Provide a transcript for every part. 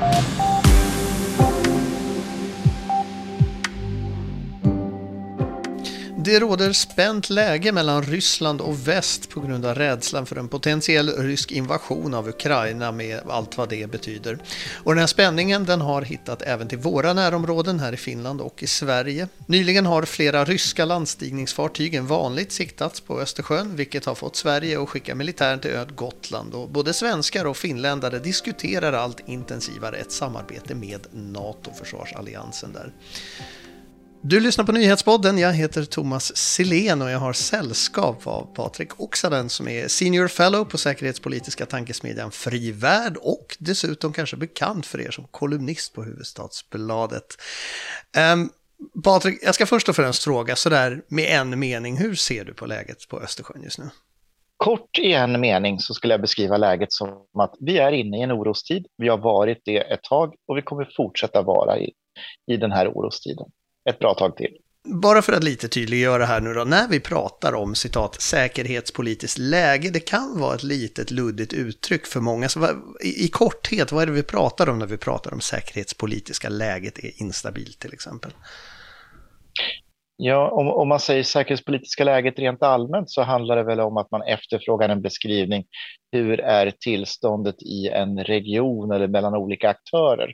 you Det råder spänt läge mellan Ryssland och väst på grund av rädslan för en potentiell rysk invasion av Ukraina med allt vad det betyder. Och den här spänningen den har hittat även till våra närområden här i Finland och i Sverige. Nyligen har flera ryska landstigningsfartyg än vanligt siktats på Östersjön vilket har fått Sverige att skicka militär till ön Gotland och både svenskar och finländare diskuterar allt intensivare ett samarbete med NATO-försvarsalliansen där. Du lyssnar på Nyhetspodden. Jag heter Thomas Silén och jag har sällskap av Patrik Oksanen som är Senior Fellow på säkerhetspolitiska tankesmedjan Fri Värld och dessutom kanske bekant för er som kolumnist på Huvudstadsbladet. Um, Patrik, jag ska först och främst fråga sådär med en mening, hur ser du på läget på Östersjön just nu? Kort i en mening så skulle jag beskriva läget som att vi är inne i en orostid. Vi har varit det ett tag och vi kommer fortsätta vara i, i den här orostiden ett bra tag till. Bara för att lite tydliggöra här nu då, när vi pratar om citat säkerhetspolitiskt läge, det kan vara ett litet luddigt uttryck för många. Så vad, i, i, korthet, vad är det vi pratar om när vi pratar om säkerhetspolitiska läget är instabilt till exempel? Ja, om, om man säger säkerhetspolitiska läget rent allmänt så handlar det väl om att man efterfrågar en beskrivning. Hur är tillståndet i en region eller mellan olika aktörer?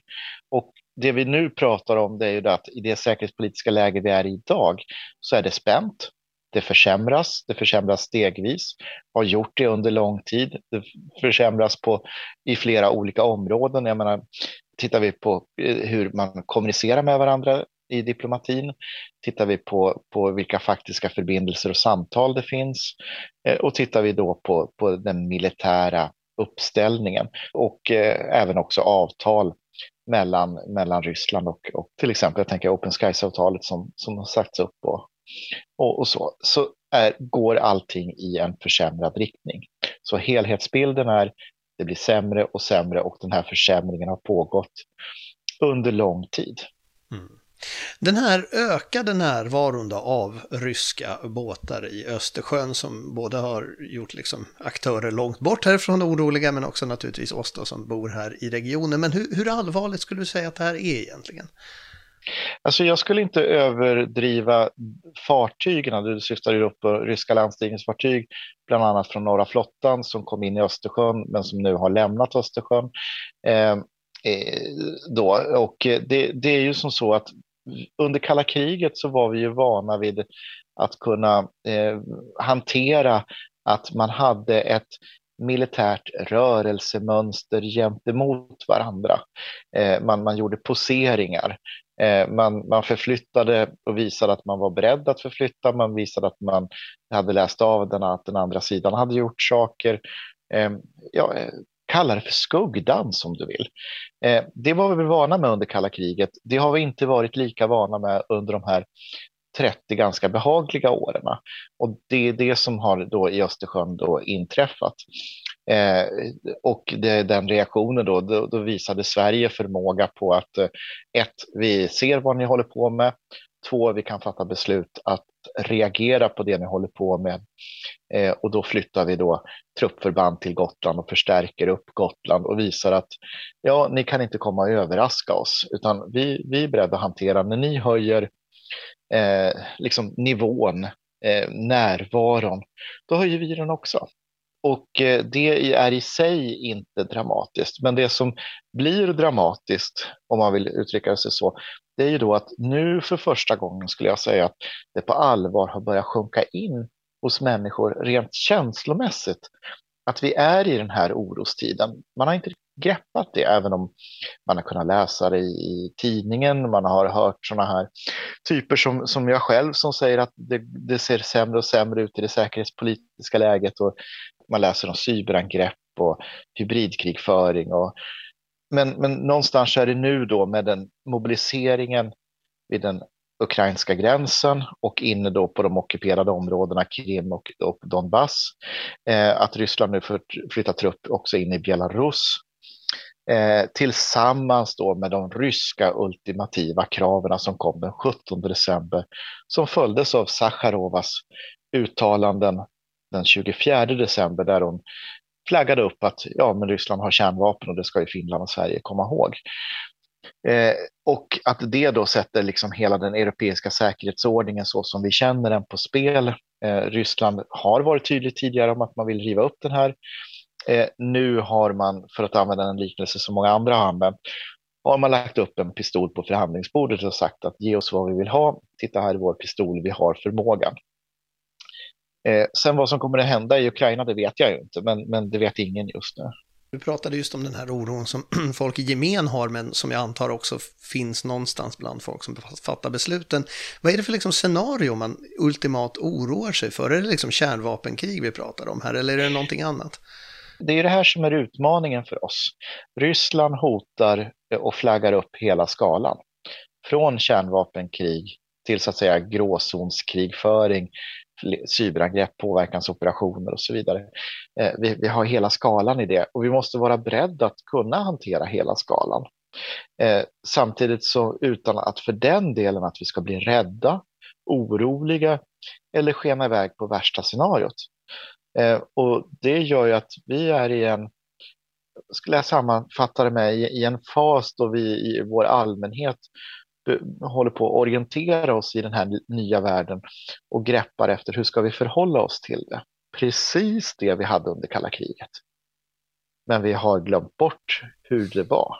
Det vi nu pratar om det är ju att i det säkerhetspolitiska läge vi är i idag så är det spänt. Det försämras, det försämras stegvis, har gjort det under lång tid. Det försämras på, i flera olika områden. Jag menar, tittar vi på eh, hur man kommunicerar med varandra i diplomatin, tittar vi på, på vilka faktiska förbindelser och samtal det finns eh, och tittar vi då på, på den militära uppställningen och eh, även också avtal mellan, mellan Ryssland och, och till exempel jag tänker Open Skies-avtalet som, som har sagts upp och, och, och så, så är, går allting i en försämrad riktning. Så helhetsbilden är det blir sämre och sämre och den här försämringen har pågått under lång tid. Mm. Den här ökade närvaron av ryska båtar i Östersjön som både har gjort liksom aktörer långt bort härifrån oroliga men också naturligtvis oss då som bor här i regionen. Men hur, hur allvarligt skulle du säga att det här är egentligen? Alltså jag skulle inte överdriva fartygen. Du syftar ju upp på ryska landstigningsfartyg, bland annat från norra flottan som kom in i Östersjön men som nu har lämnat Östersjön. Eh, eh då. Och eh, det, det, är ju som så att under kalla kriget så var vi ju vana vid att kunna eh, hantera att man hade ett militärt rörelsemönster gentemot varandra. Eh, man, man gjorde poseringar. Eh, man, man förflyttade och visade att man var beredd att förflytta. Man visade att man hade läst av den, att den andra sidan hade gjort saker. Eh, ja, eh, kalla det för skuggdans om du vill. Eh, det var vi vana med under kalla kriget. Det har vi inte varit lika vana med under de här 30 ganska behagliga åren. Och det är det som har då i Östersjön då inträffat. Eh, och det, den reaktionen då, då, då, visade Sverige förmåga på att eh, ett, vi ser vad ni håller på med. Två, vi kan fatta beslut att reagera på det ni håller på med. Eh, och då flyttar vi då truppförband till Gotland och förstärker upp Gotland och visar att ja, ni kan inte komma och överraska oss, utan vi, vi är beredda att hantera när ni höjer eh, liksom nivån, eh, närvaron, då höjer vi den också. Och eh, det är i sig inte dramatiskt, men det som blir dramatiskt, om man vill uttrycka sig så, det är ju då att nu för första gången skulle jag säga att det på allvar har börjat sjunka in hos människor rent känslomässigt att vi är i den här orostiden. Man har inte greppat det, även om man har kunnat läsa det i, tidningen. Man har hört sådana här typer som, som jag själv som säger att det, det, ser sämre och sämre ut i det säkerhetspolitiska läget och man läser om cyberangrepp och hybridkrigföring. Och, men, men någonstans är det nu då med den mobiliseringen vid den ukrainska gränsen och inne då på de ockuperade områdena Krim och, och Donbass. Eh, att Ryssland nu flyttar trupp också in i Belarus. Eh, tillsammans då med de ryska ultimativa kraven som kom den 17 december som följdes av Sacharovas uttalanden den 24 december där hon flaggade upp att ja, men Ryssland har kärnvapen och det ska ju Finland och Sverige komma ihåg. Eh, och att det då sätter liksom hela den europeiska säkerhetsordningen så som vi känner den på spel. Eh, Ryssland har varit tydligt tidigare om att man vill riva upp den här. Eh, nu har man, för att använda en liknelse som många andra har använt, har man lagt upp en pistol på förhandlingsbordet och sagt att ge oss vad vi vill ha. Titta här är vår pistol, vi har förmågan. Eh, sen vad som kommer att hända i Ukraina, det vet jag ju inte, men, men det vet ingen just nu. Du pratade just om den här oron som folk i gemen har, men som jag antar också finns någonstans bland folk som fattar besluten. Vad är det för liksom scenario man ultimat oroar sig för? Är det liksom kärnvapenkrig vi pratar om här, eller är det någonting annat? Det är det här som är utmaningen för oss. Ryssland hotar och flaggar upp hela skalan. Från kärnvapenkrig till så att säga gråzonskrigföring, cyberangrepp, påverkansoperationer och så vidare. Eh, vi, vi, har hela skalan i det och vi måste vara beredda att kunna hantera hela skalan. Eh, samtidigt så utan att för den delen att vi ska bli rädda, oroliga eller skena iväg på värsta scenariot. Eh, och det gör ju att vi är i en, skulle jag sammanfatta det med, i en fas då vi i vår allmänhet Eh, håller på att orientera oss i den här nya världen och greppar efter hur ska vi förhålla oss till det. Precis det vi hade under kalla kriget. Men vi har glömt bort hur det var.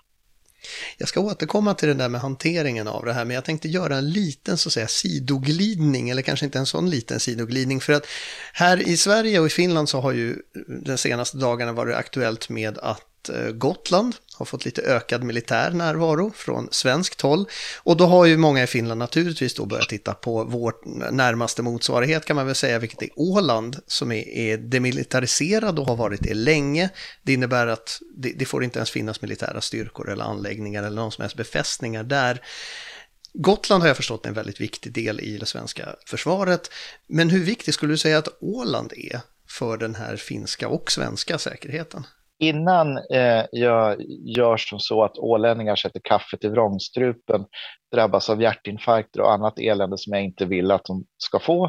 Jag ska återkomma till det där med hanteringen av det här, men jag tänkte göra en liten så att säga sidoglidning, eller kanske inte en sån liten sidoglidning, för att här i Sverige och i Finland så har ju den senaste dagarna varit aktuellt med att eh, Gotland har fått lite ökad militär närvaro från svenskt håll. Och då har ju många i Finland naturligtvis då börjat titta på vår närmaste motsvarighet kan man väl säga, vilket är Åland som är, är demilitariserad och har varit det länge. Det innebär att det, det får inte ens finnas militära styrkor eller anläggningar eller någon som helst befästningar där. Gotland har jag förstått är en väldigt viktig del i det svenska försvaret. Men hur viktig skulle du säga att Åland är för den här finska och svenska säkerheten? Innan eh, jag gör som så att ålänningar sätter kaffet i vrångstrupen, drabbas av hjärtinfarkter och annat elände som jag inte vill att de ska få,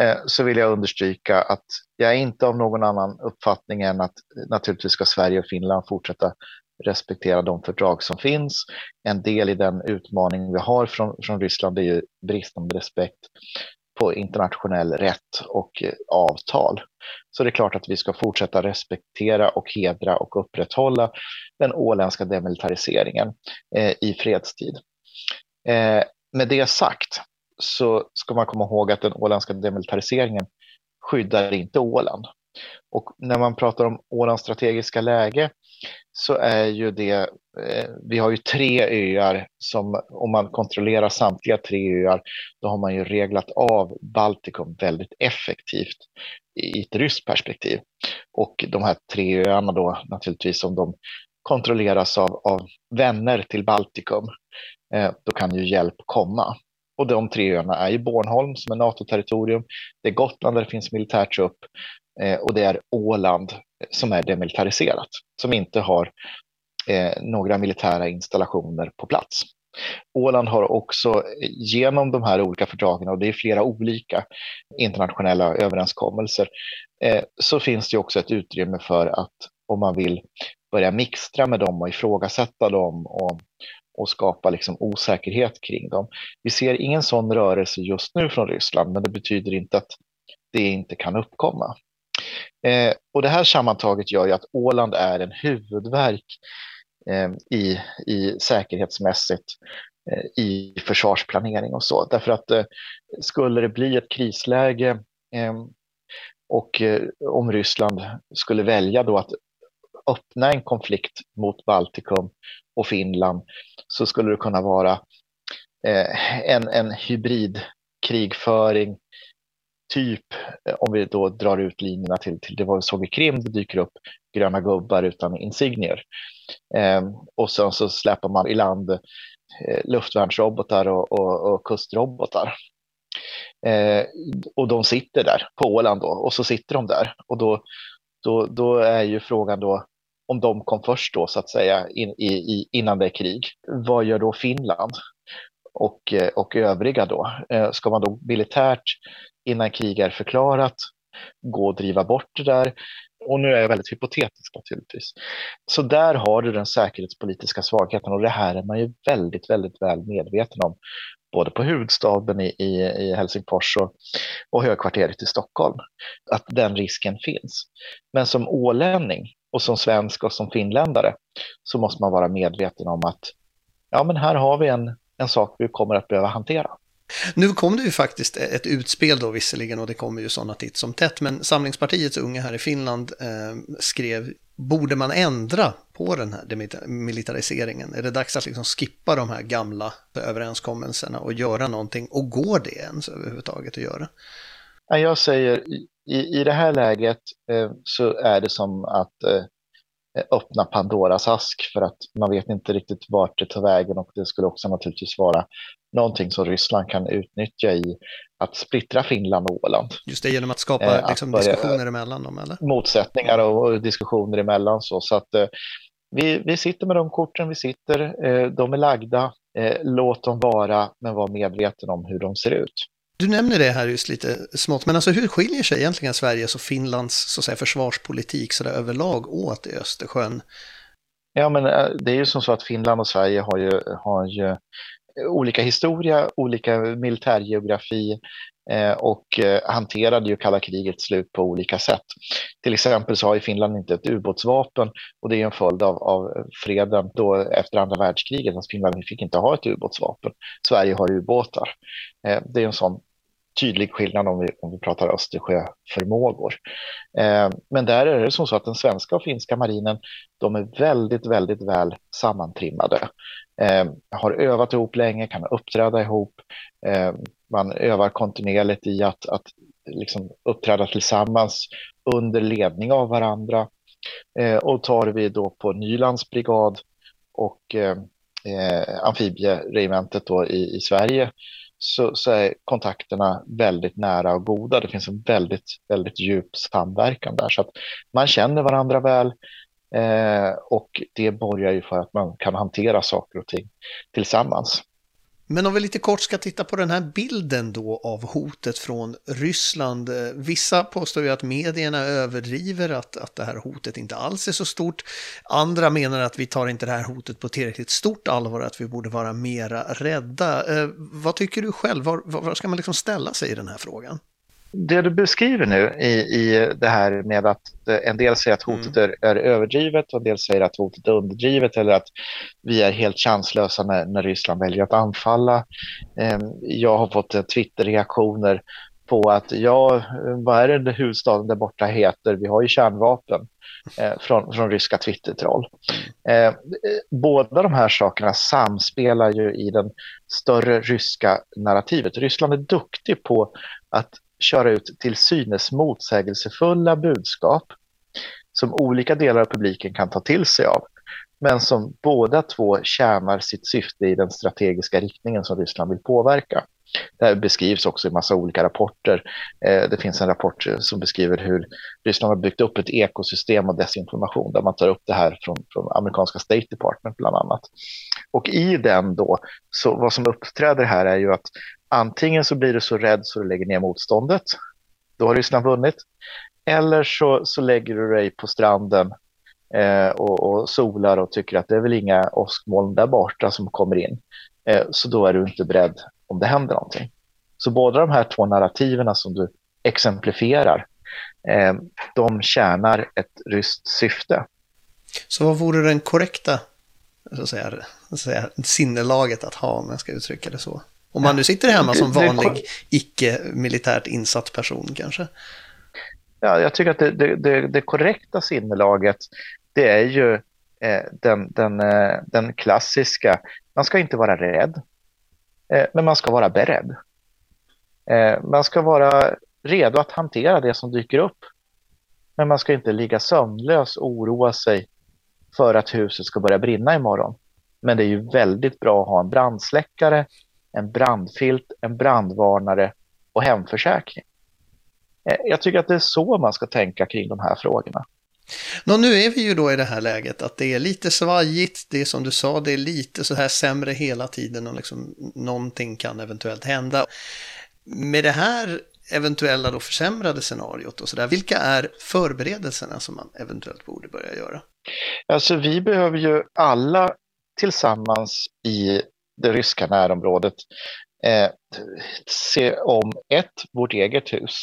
eh, så vill jag understryka att jag är inte av någon annan uppfattning än att naturligtvis ska Sverige och Finland fortsätta respektera de fördrag som finns. En del i den utmaning vi har från, från Ryssland är ju bristande respekt på internationell rätt och eh, avtal. Så det är klart att vi ska fortsätta respektera och hedra och upprätthålla den åländska demilitariseringen eh, i fredstid. Eh, med det sagt så ska man komma ihåg att den åländska demilitariseringen skyddar inte Åland. Och när man pratar om Ålands strategiska läge så är ju det, eh, vi har ju tre öar som om man kontrollerar samtliga tre öar, då har man ju reglat av Baltikum väldigt effektivt i ett ryskt perspektiv. Och de här tre öarna då naturligtvis om de kontrolleras av, av vänner till Baltikum, eh, då kan ju hjälp komma. Och de tre öarna är ju Bornholm som är NATO-territorium, det är Gotland där det finns militär trupp, Eh, och det är Åland eh, som är demilitariserat, som inte har eh, några militära installationer på plats. Åland har också eh, genom de här olika fördragen, och det är flera olika internationella överenskommelser, eh, så finns det också ett utrymme för att om man vill börja mixtra med dem och ifrågasätta dem och, och skapa liksom osäkerhet kring dem. Vi ser ingen sån rörelse just nu från Ryssland, men det betyder inte att det inte kan uppkomma. Eh, och det här sammantaget gör ju att Åland är en huvudverk eh, i, i säkerhetsmässigt eh, i försvarsplanering och så. Därför att eh, skulle det bli ett krisläge eh, och eh, om Ryssland skulle välja då att öppna en konflikt mot Baltikum och Finland så skulle det kunna vara eh, en, en hybridkrigföring typ, eh, om vi då drar ut linjerna till, till det var såg i Krim, det dyker upp gröna gubbar utan insignier. Eh, och sen så släpper man i land eh, luftvärnsrobotar och, och, och kustrobotar. Eh, och de sitter där på Åland då, och så sitter de där. Och då, då, då är ju frågan då, om de kom först då så att säga in, i, innan det är krig, vad gör då Finland? Och, och övriga då? Eh, ska man då militärt innan krig är förklarat, gå och driva bort det där? Och nu är jag väldigt hypotetisk naturligtvis. Så där har du den säkerhetspolitiska svagheten och det här är man ju väldigt, väldigt väl medveten om. Både på huvudstaden i, i, i Helsingfors och, och högkvarteret i Stockholm. Att den risken finns. Men som ålänning och som svensk och som finländare så måste man vara medveten om att ja, men här har vi en, en sak vi kommer att behöva hantera. Nu kom det ju faktiskt e- ett utspel då visserligen och det kommer ju sådana titt som tätt, men Samlingspartiets unga här i Finland eh, skrev Borde man ändra på den här demilitariseringen? Är det dags att liksom skippa de här gamla överenskommelserna och göra någonting? Och går det ens överhuvudtaget att göra? Jag säger i, i det här läget eh, så är det som att eh, öppna Pandoras ask för att man vet inte riktigt vart det tar vägen och det skulle också naturligtvis vara någonting som Ryssland kan utnyttja i att splittra Finland och Åland. Just det, genom att skapa eh, liksom, att diskussioner emellan dem, eller? Motsättningar och, diskussioner emellan så. så att, eh, vi, vi sitter med de korten vi sitter, eh, de är lagda, eh, låt dem vara, men var medveten om hur de ser ut. Du nämner det här just lite smått, men alltså hur skiljer sig egentligen Sveriges och Finlands så att säga, försvarspolitik så där överlag åt i Östersjön? Ja, men eh, det är ju som så att Finland och Sverige har ju, har ju olika historia, olika militärgeografi eh, och eh, hanterade ju kalla krigets slut på olika sätt. Till exempel så har ju Finland inte ett ubåtsvapen och det är en följd av, av freden då efter andra världskriget. Att Finland fick inte ha ett ubåtsvapen. Sverige har ubåtar. Eh, det är en sån tydlig skillnad om vi, om vi pratar Östersjöförmågor. Eh, men där är det som så att den svenska och finska marinen, de är väldigt, väldigt väl sammantrimmade. Eh, har övat ihop länge, kan uppträda ihop. Eh, man övar kontinuerligt i att, att liksom uppträda tillsammans under ledning av varandra. Eh, och tar vi då på Nylands brigad och eh, eh, amfibieregementet då i, i Sverige så, så, är kontakterna väldigt nära och goda. Det finns en väldigt, väldigt djup samverkan där så att man känner varandra väl eh, och det borgar ju för att man kan hantera saker och ting tillsammans. Men om vi lite kort ska titta på den här bilden då av hotet från Ryssland. Eh, vissa påstår ju att medierna överdriver att, att det här hotet inte alls är så stort. Andra menar att vi tar inte det här hotet på tillräckligt stort allvar, att vi borde vara mera rädda. Eh, vad tycker du själv? Var, var ska man liksom ställa sig i den här frågan? Det du beskriver nu i, i det här med att eh, en del säger att hotet mm. är, är, överdrivet och en del säger att hotet är underdrivet eller att vi är helt chanslösa när, när Ryssland väljer att anfalla. Eh, jag har fått Twitter-reaktioner på att ja, vad är det huvudstaden där borta heter? Vi har ju kärnvapen eh, från, från ryska Twitter-troll. Eh, båda de här sakerna samspelar ju i den större ryska narrativet. Ryssland är duktig på att köra ut till synes motsägelsefulla budskap som olika delar av publiken kan ta till sig av, men som båda två tjänar sitt syfte i den strategiska riktningen som Ryssland vill påverka. Det här beskrivs också i massa olika rapporter. Eh, det finns en rapport eh, som beskriver hur Ryssland har byggt upp ett ekosystem av desinformation där man tar upp det här från, från amerikanska State Department bland annat. Och i den då, så vad som uppträder här är ju att Antingen så blir du så rädd så du lägger ner motståndet. Då har Ryssland vunnit. Eller så, så lägger du dig på stranden eh, och, och, solar och tycker att det är väl inga åskmoln där borta som kommer in. Eh, så då är du inte beredd om det händer någonting. Så båda de här två narrativen som du exemplifierar, eh, de tjänar ett ryskt syfte. Så vad vore den korrekta så att säga, så att säga, sinnelaget att ha, om jag ska uttrycka det så? Om man nu sitter hemma som vanlig icke-militärt insatt person kanske. Ja, jag tycker att det, det, det, det korrekta sinnelaget det är ju eh, den, den, eh, den klassiska, man ska inte vara rädd, eh, men man ska vara beredd. Eh, man ska vara redo att hantera det som dyker upp. Men man ska inte ligga sömnlös och oroa sig för att huset ska börja brinna imorgon. Men det är ju väldigt bra att ha en brandsläckare en brandfilt, en brandvarnare och hemförsäkring. Eh, jag tycker att det är så man ska tänka kring de här frågorna. Nå, nu är vi ju då i det här läget att det är lite svajigt, det är som du sa, det är lite så här sämre hela tiden och liksom någonting kan eventuellt hända. Med det här eventuella då försämrade scenariot och sådär. Vilka är förberedelserna som man eventuellt borde börja göra? Alltså vi behöver ju alla tillsammans i det ryska närområdet eh, se om ett, vårt eget hus,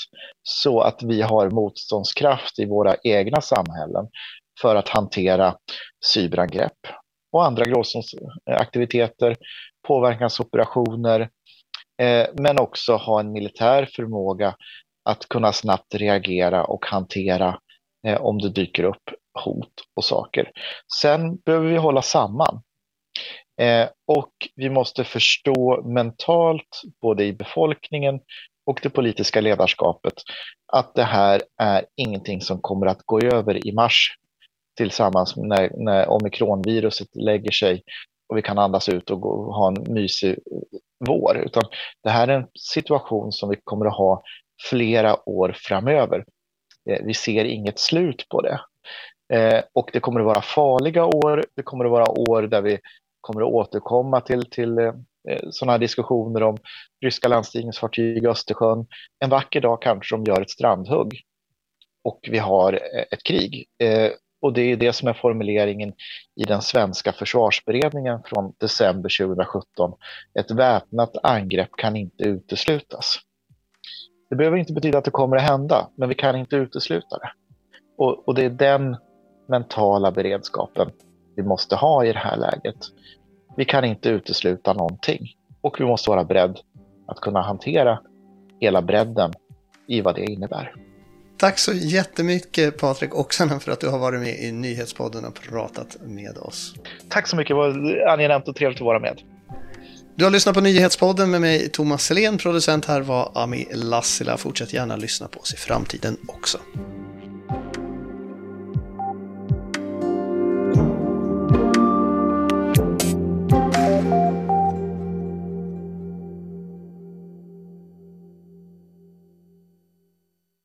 så att vi har motståndskraft i våra egna samhällen för att hantera cyberangrepp och andra gråzonsaktiviteter, påverkansoperationer, eh, men också ha en militär förmåga att kunna snabbt reagera och hantera eh, om det dyker upp hot och saker. Sen behöver vi hålla samman. Eh, och vi måste förstå mentalt, både i befolkningen och det politiska ledarskapet, att det här är ingenting som kommer att gå över i mars tillsammans när, när omikronviruset lägger sig och vi kan andas ut och, gå, och ha en mysig vår. Utan det här är en situation som vi kommer att ha flera år framöver. Eh, vi ser inget slut på det. Eh, och det kommer att vara farliga år. Det kommer att vara år där vi kommer att återkomma till, till eh, sådana diskussioner om ryska landstigningsfartyg i Östersjön. En vacker dag kanske de gör ett strandhugg och vi har eh, ett krig. Eh, och det är det som är formuleringen i den svenska försvarsberedningen från december 2017. Ett väpnat angrepp kan inte uteslutas. Det behöver inte betyda att det kommer att hända, men vi kan inte utesluta det. Och, och det är den mentala beredskapen vi måste ha i det här läget. Vi kan inte utesluta någonting och vi måste vara beredd att kunna hantera hela bredden i vad det innebär. Tack så jättemycket Patrik Oksanen för att du har varit med i Nyhetspodden och pratat med oss. Tack så mycket, det var angenämt och trevligt att vara med. Du har lyssnat på Nyhetspodden med mig Thomas Selén, producent här var Ami Lassila. Fortsätt gärna lyssna på oss i framtiden också.